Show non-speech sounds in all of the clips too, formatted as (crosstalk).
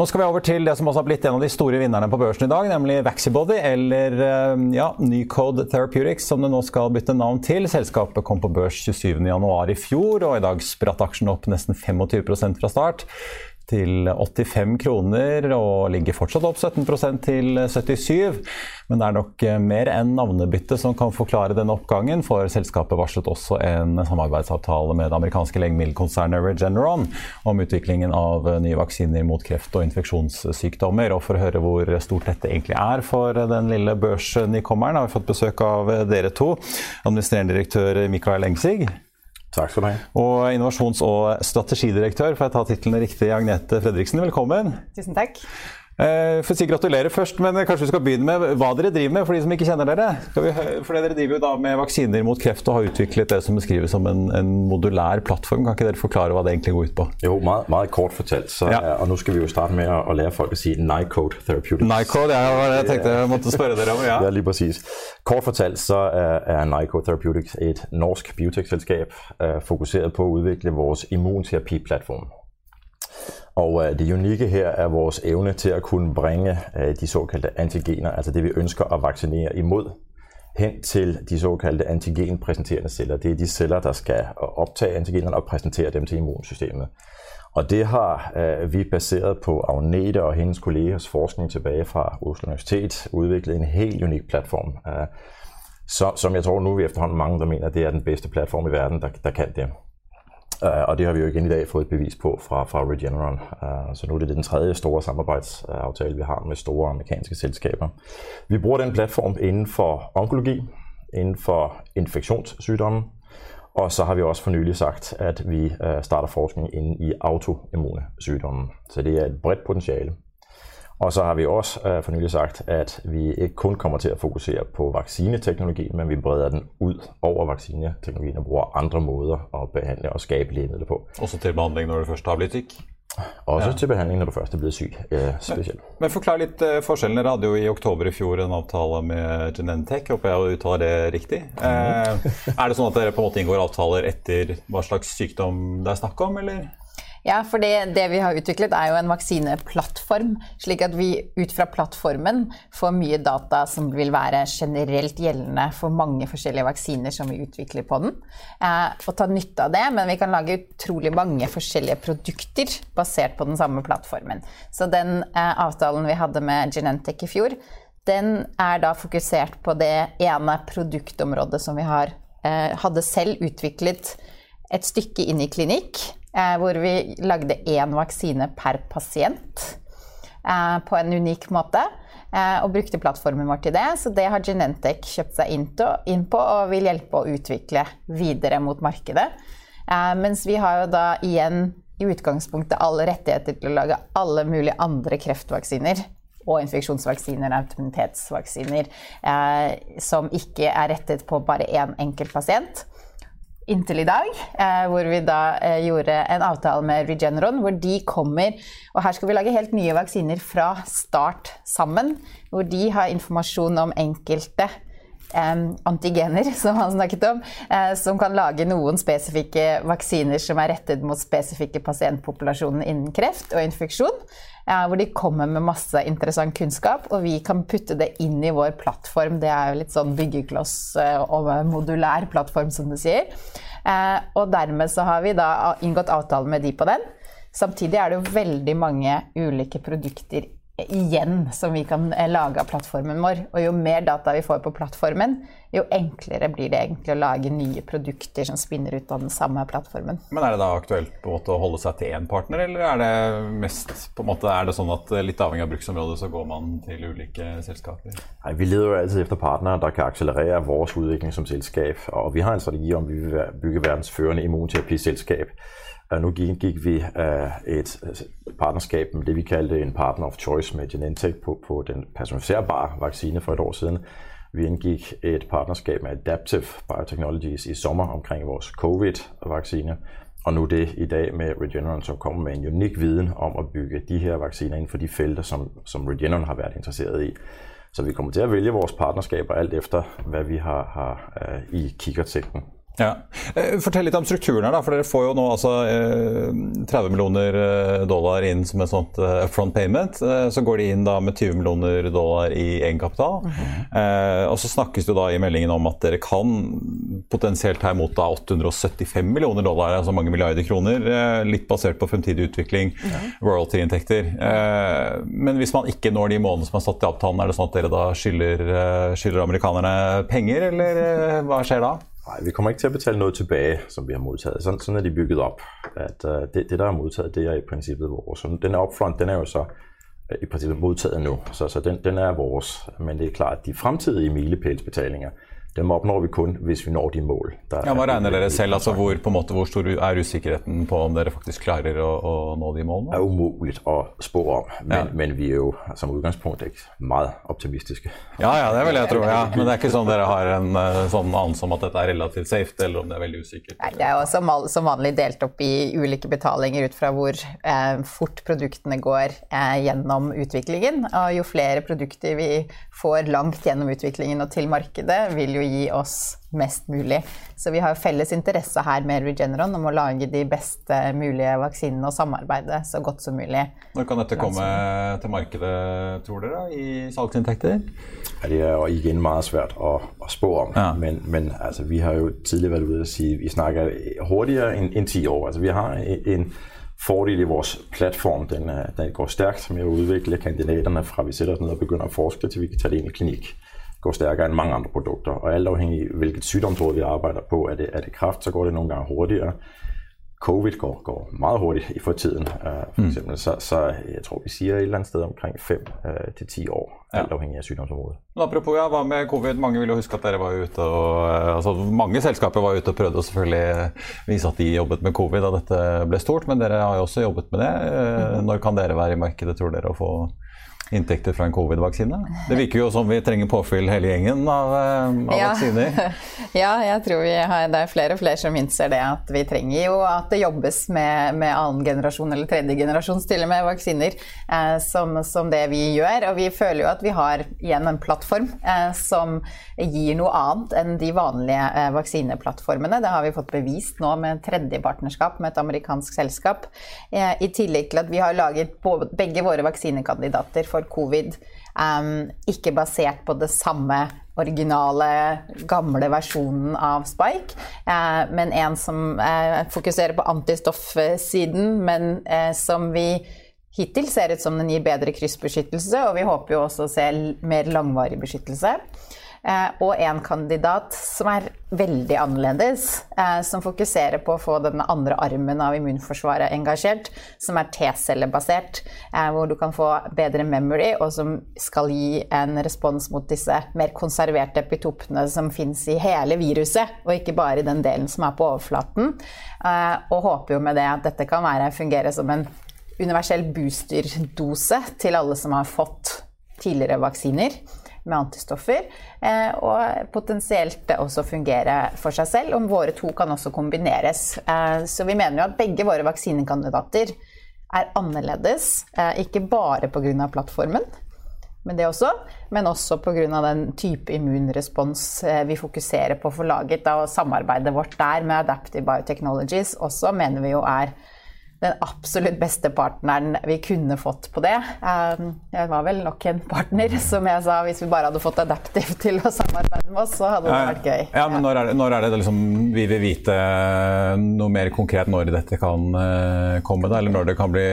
Nå skal vi over til det som også har blitt en av de store vinnerne på børsen i dag, nemlig Vaxibody, eller eh, ja, Nycode Therapeutics, som det nå skal bytte navn til. Selskapet kom på børs 27.1 i fjor, og i dag spratt aksjen opp nesten 25% fra start til 85 kroner og ligger fortsatt opp 17% til 77. Men det er nok eh, mer enn navnebyttet som kan forklare denne oppgangen, for selskapet varslet også en samarbeidsavtale med det amerikanske legemiddelkonsernet Regeneron om utviklingen av nye vaksiner mot kreft og infeksjonssykdommer. Og for å høre hvor stort dette egentlig er for den lille børsnykommeren, har vi fått besøk av dere to. Administrerende direktør Mikael Engsig. Takk skal du ha. Og innovasjons- og strategidirektør, for å ta titlene riktig, Agnete Fredriksen. Velkommen. Tusen takk. Eh, får si gratulerer først, men kanskje vi skal begynne med hva dere driver med, for de som ikke kjenner dere. Vi, for Dere driver jo da med vaksiner mot kreft og har utviklet det som beskrives som en, en, modulær plattform. Kan ikke dere forklare hva det egentlig går ut på? Jo, meget kort fortalt. Så, ja. Og nå skal vi jo starte med å, lære folk å si Nycode Therapeutics. Nycode, ja, det jeg tenkte jeg måtte spørre dere om. ja. (laughs) ja, lige præcis. Kort fortalt så er Nycode Therapeutics et norsk biotekselskap uh, fokusert på å utvikle vår immunterapiplattform. Og øh, det unikke her er vores evne til at kunne bringe øh, de såkaldte antigener, altså det vi ønsker at vaccinere imod, hen til de såkaldte antigenpræsenterende celler. Det er de celler, der skal optage antigenerne og præsentere dem til immunsystemet. Og det har øh, vi baseret på Agnete og hendes kollegers forskning tilbage fra Oslo Universitet udviklet en helt unik platform, øh, som jeg tror nu vi efterhånden mange, der mener, det er den bedste platform i verden, der, der kan det. Uh, og det har vi jo igen i dag fået et bevis på fra, fra Regeneron. Uh, så nu er det den tredje store samarbejdsaftale, vi har med store amerikanske selskaber. Vi bruger den platform inden for onkologi, inden for infektionssygdomme, og så har vi også for nylig sagt, at vi uh, starter forskning inden i autoimmune sygdomme. Så det er et bredt potentiale. Og så har vi også øh, for nylig sagt, at vi ikke kun kommer til at fokusere på vaccineteknologi, men vi breder den ud over vaccineteknologien og bruger andre måder at behandle og skabe lægemidler på. Også til behandling når du først har blitt syk? Også ja. til behandling når du først er blitt syk, eh, spesielt. Men, men forklar litt uh, forskjellen. Dere hadde jo i oktober i fjor en avtale med Genentech. Håper jeg uttaler det riktig. Mm. Uh, er det sånn at dere på en måte inngår avtaler etter hva slags sykdom det er snakk om, eller? Ja, for det, det, vi har utviklet er jo en vaksineplattform, slik at vi ut fra plattformen får mye data som vil være generelt gjeldende for mange forskjellige vaksiner som vi utvikler på den. Eh, og ta nytte av det, men vi kan lage utrolig mange forskjellige produkter basert på den samme plattformen. Så den eh, avtalen vi hadde med Genentech i fjor, den er da fokusert på det ene produktområdet som vi har, eh, hadde selv utviklet et stykke inn i klinikk hvor vi lagde én vaksine per pasient eh, på en unik måte. Eh, og brukte plattformen vår til det. Så det har Genentech kjøpt seg inn på og vil hjelpe å utvikle videre mot markedet. Mens vi har jo da igjen i utgangspunktet alle rettigheter til å lage alle mulige andre kreftvaksiner og infeksjonsvaksiner, og eh, som ikke er rettet på bare én enkelt pasient inntil i dag, eh, hvor vi da eh, gjorde en avtale med Regeneron, hvor de kommer Og her skal vi lage helt nye vaksiner fra start sammen, hvor de har informasjon om enkelte antigener, (laughs) som han snakket om, som kan lage noen spesifikke vaksiner som er rettet mot spesifikke pasientpopulasjoner innen kreft og infeksjon. Hvor de kommer med masse interessant kunnskap, og vi kan putte det inn i vår plattform. Det er jo litt sånn byggekloss og modulær plattform, som du sier. Og dermed så har vi da inngått avtale med de på den. Samtidig er det jo veldig mange ulike produkter igjen som vi kan eh, lage av plattformen vår. Og jo mer data vi får på plattformen, jo enklere blir det egentlig å lage nye produkter som spinner ut av den samme plattformen. Men er det da aktuelt på en måte å holde seg til én partner, eller er det mest på en måte, er det sånn at eh, litt avhengig av bruksområdet, så går man til ulike selskaper? Nei, vi leder jo alltid etter partnere der kan akselerere vår utvikling som selskap. Og vi har en strategi om vi vil bygge verdens førende immunterapiselskap. Nu gik vi øh, et partnerskab med det, vi kaldte en partner of choice med Genentech på, på den personificerbare vaccine for et år siden. Vi indgik et partnerskab med Adaptive Biotechnologies i sommer omkring vores covid-vaccine. Og nu det i dag med Regeneron, som kommer med en unik viden om at bygge de her vacciner inden for de felter, som, som Regeneron har været interesseret i. Så vi kommer til at vælge vores partnerskaber alt efter, hvad vi har, har uh, i kikkertægten. Ja. Eh, fortell litt om strukturen her, da, for dere får jo nå altså 30 eh, millioner eh, dollar inn som et sånt upfront payment. Så går de inn da med 20 millioner dollar i egenkapital. Mm -hmm. Og så snakkes det da i meldingen om at dere kan potensielt ta imot da 875 millioner dollar, altså mange milliarder kroner, litt basert på fremtidig utvikling, -hmm. royalty-inntekter. Men hvis man ikke når de månedene som er satt i avtalen, er det sånn at dere da skylder, skylder amerikanerne penger, eller hva skjer da? Nej, vi kommer ikke til at betale noget tilbage, som vi har modtaget. Sådan, sådan er de bygget op. At uh, det, det, der er modtaget, det er i princippet vores. Så den upfront, den er jo så uh, i princippet modtaget nu. Så, så den, den er vores. Men det er klart, at de fremtidige milepælsbetalinger, dem oppnår vi kun hvis vi når de mål. ja, Hva regner dere selv? altså hvor, på måte, hvor stor er usikkerheten på om dere faktisk klarer å, å nå de målene? Det er umulig å spå om, men, ja. men, vi er jo som utgangspunkt ikke meget optimistiske. Ja, ja, det vil jeg tro. ja. Men det er ikke sånn dere har en eh, sånn anelse om at dette er relativt safe, eller om det er veldig usikkert? Nei, Det er jo som, som vanlig delt opp i ulike betalinger ut fra hvor eh, fort produktene går eh, gjennom utviklingen. Og jo flere produkter vi får langt gjennom utviklingen og til markedet, vil jo jo gi oss mest mulig. Så vi har felles interesse her med Regeneron om å lage de beste mulige vaksinene og samarbeide så godt som mulig. Når kan dette komme til markedet, tror dere, i salgsinntekter? Ja, det er jo igjen veldig svært å, å spå om. Ja. Men, men altså, vi har jo tidligere vært ute og si vi snakker hurtigere enn ti år. Altså, vi har en fordel i vores platform. Den, den går sterkt med å utvikle kandidatene fra vi setter oss ned og begynner å forske, til vi kan ta det inn i klinikk går stærkere enn mange andre produkter. Og alt afhængig af hvilket sygdomsråd vi arbejder på, er det, er det kraft, så går det nogle gange hurtigere. Covid går, går meget hurtigt for tiden, uh, for mm. Så, så jeg tror, vi sier et eller annet sted omkring 5 uh, øh, til 10 år, ja. alt afhengig av Men Apropos, ja, hva med covid? Mange vil jo huske at dere var ute og øh, altså, Mange selskaper var ute og prøvde å selvfølgelig vise at de jobbet med covid da dette ble stort, men dere har jo også jobbet med det. Mm. Når kan dere være i markedet, tror dere, å få inntekter fra en covid-vaksine? Det virker jo som vi trenger påfyll hele gjengen av, eh, av ja. vaksiner. (laughs) Ja, jeg tror har, det er flere og flere som innser det. At vi trenger jo at det jobbes med, med annen generasjon eller tredje generasjons til og med vaksiner eh, som, som, det vi gjør. Og vi føler jo at vi har igjen en plattform eh, som gir noe annet enn de vanlige eh, vaksineplattformene. Det har vi fått bevist nå med tredje partnerskap med et amerikansk selskap. Eh, I tillegg til at vi har laget begge våre vaksinekandidater for for covid um, ikke basert på det samme originale, gamle versjonen av Spike, uh, men en som uh, fokuserer på antistoffsiden, men uh, som vi hittil ser ut som den gir bedre kryssbeskyttelse, og vi håper jo også å se mer langvarig beskyttelse. Eh, og en kandidat som er veldig annerledes, eh, som fokuserer på å få den andre armen av immunforsvaret engasjert, som er T-cellebasert, eh, hvor du kan få bedre memory, og som skal gi en respons mot disse mer konserverte epitopene som fins i hele viruset, og ikke bare i den delen som er på overflaten. Og håper jo med det at dette kan være, fungere som en universell boosterdose til alle som har fått tidligere vaksiner med antistoffer. Eh, og potensielt også fungere for seg selv. Om våre to kan også kombineres. Eh, så vi mener jo at begge våre vaksinekandidater er annerledes. Eh, ikke bare pga. plattformen, men det også, men også pga. den type immunrespons vi fokuserer på for laget. Og samarbeidet vårt der med Adaptive Biotechnologies også mener vi jo er den absolutt beste partneren vi kunne fått på det. Jeg var vel nok en partner, som jeg sa, hvis vi bare hadde fått Adaptive til å samarbeide med oss, så hadde det vært gøy. Ja, men når er det, når er det liksom, vi vil vite noe mer konkret når dette kan uh, komme? Da, eller når det kan bli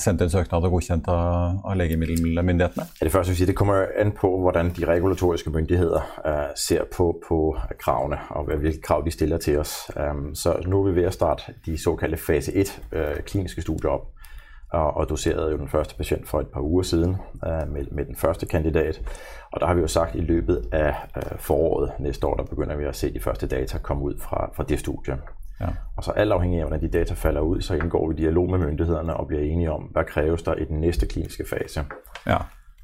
sendt inn søknad og godkjent av, av legemiddelmyndighetene? Det første vil si, det kommer an på hvordan de regulatoriske myndigheter uh, ser på, på, kravene og hvilke krav de stiller til oss. Um, så nå er vi ved å starte de såkalte fase 1 uh, kliniske studier opp og, og doserede jo den første patient for et par uger siden øh, med, med, den første kandidat. Og der har vi jo sagt i løpet av øh, foråret næste år, der begynder vi at se de første data komme ut fra, fra det studie. Ja. Og så alt afhængig af, hvordan de data falder ud, så indgår vi i dialog med myndighederne og bliver enige om, hvad kræves der i den næste kliniske fase. Ja.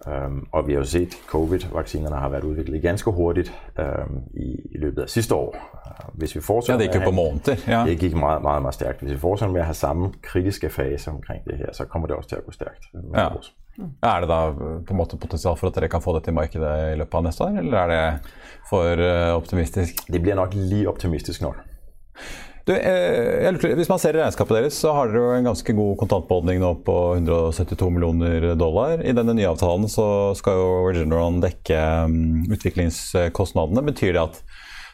Um, og vi har jo set, at covid-vaccinerne har vært utviklet ganske hurtigt øhm, i, i, løpet av siste år. Uh, hvis vi fortsætter ja, det gikk jo på måneder. Ja. Det gikk meget, meget, meget stærkt. Hvis vi fortsetter med å ha samme kritiske fase omkring det her, så kommer det også til å gå sterkt. Ja. Er det da på en måte potensial for at dere kan få det til markedet i løpet av neste år, eller er det for uh, optimistisk? Det blir nok lige optimistisk nå. Du, eh, hvis man ser i regnskapet deres, så har dere jo en ganske god kontantbeholdning nå på 172 millioner dollar. I denne nye avtalen så skal jo Regeneron dekke um, utviklingskostnadene. Betyr det at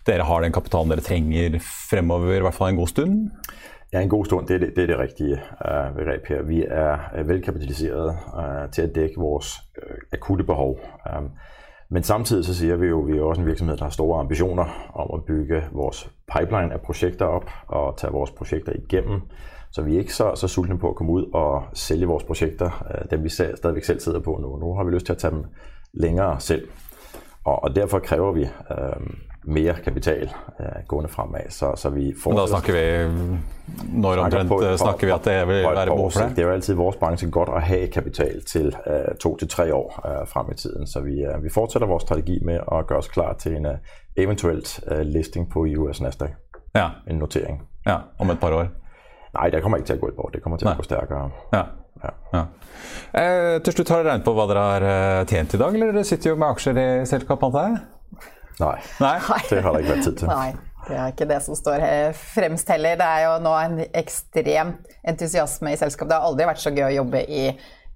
dere har den kapitalen dere trenger fremover, i hvert fall en god stund? Ja, en god stund. Det det, det, er det rigtige uh, begrep her. Vi er velkapitaliseret uh, til å dekke vores akutte behov. Um, men samtidig så sier vi jo, vi er også en virksomhet, der har store ambitioner om at bygge vores pipeline av projekter opp og tage vores projekter igennem. Så vi er ikke så, så sultne på å komme ut og sælge vores prosjekter, øh, dem vi stadigvæk selv sidder på nå. Nu har vi lyst til å ta dem længere selv. Og, og derfor kræver vi øh, mer kapital eh, gående fremad. Så, så vi får da snakker vi Når omtrent på, på, snakker vi at det vil være behov for det? Det er jo alltid i vår bransje godt å ha kapital til eh, to til tre år eh, frem i tiden. Så vi, eh, vi fortsetter vår strategi med å gjøre oss klar til en uh, eventuelt uh, listing på US Nasdaq. Ja. En notering. Ja, Om et par år? Nei, det kommer ikke til å gå et par år. Det kommer til Nei. å gå sterkere. Ja. Ja. Ja. Eh, til slutt, har dere regnet på hva dere har eh, tjent i dag? Eller dere sitter jo med aksjer i selskapet, antar jeg? Nei. Nei. (laughs) Det har jeg ikke vært tid til. Nei. Det er ikke det som står fremst heller. Det er jo nå en ekstrem entusiasme i selskapet. Det har aldri vært så gøy å jobbe i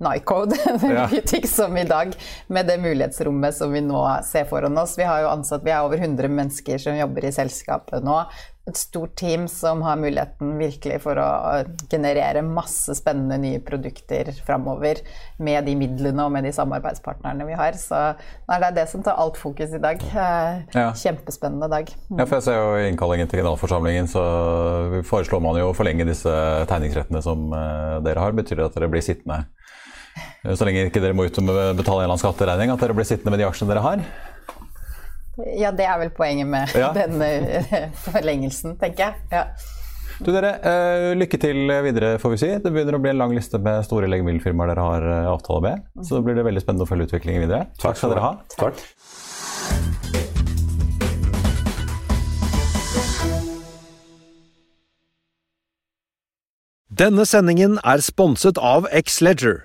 Nycode (laughs) butikk som i dag, med det mulighetsrommet som vi nå ser foran oss. Vi har jo ansatt, vi er over 100 mennesker som jobber i selskapet nå et stort team som har muligheten virkelig for å generere masse spennende nye produkter framover med de midlene og med de samarbeidspartnerne vi har. Så det er det som tar alt fokus i dag. Ja. Kjempespennende dag. Mm. Ja, for jeg ser jo I innkallingen til generalforsamlingen så foreslår man jo å forlenge disse tegningsrettene som eh, dere har. Betyr det at dere blir sittende så lenge ikke dere må ut og betale en eller annen skatteregning, at dere blir sittende med de aksjene dere har? Ja, det er vel poenget med ja. (laughs) denne eh, forlengelsen, tenker jeg. Ja. Du dere, uh, Lykke til videre, får vi si. Det begynner å bli en lang liste med store legemiddelfirmaer dere har avtale med. Så det blir det veldig spennende å følge utviklingen videre. Takk skal dere ha. Takk. Denne sendingen er sponset av X-Leger.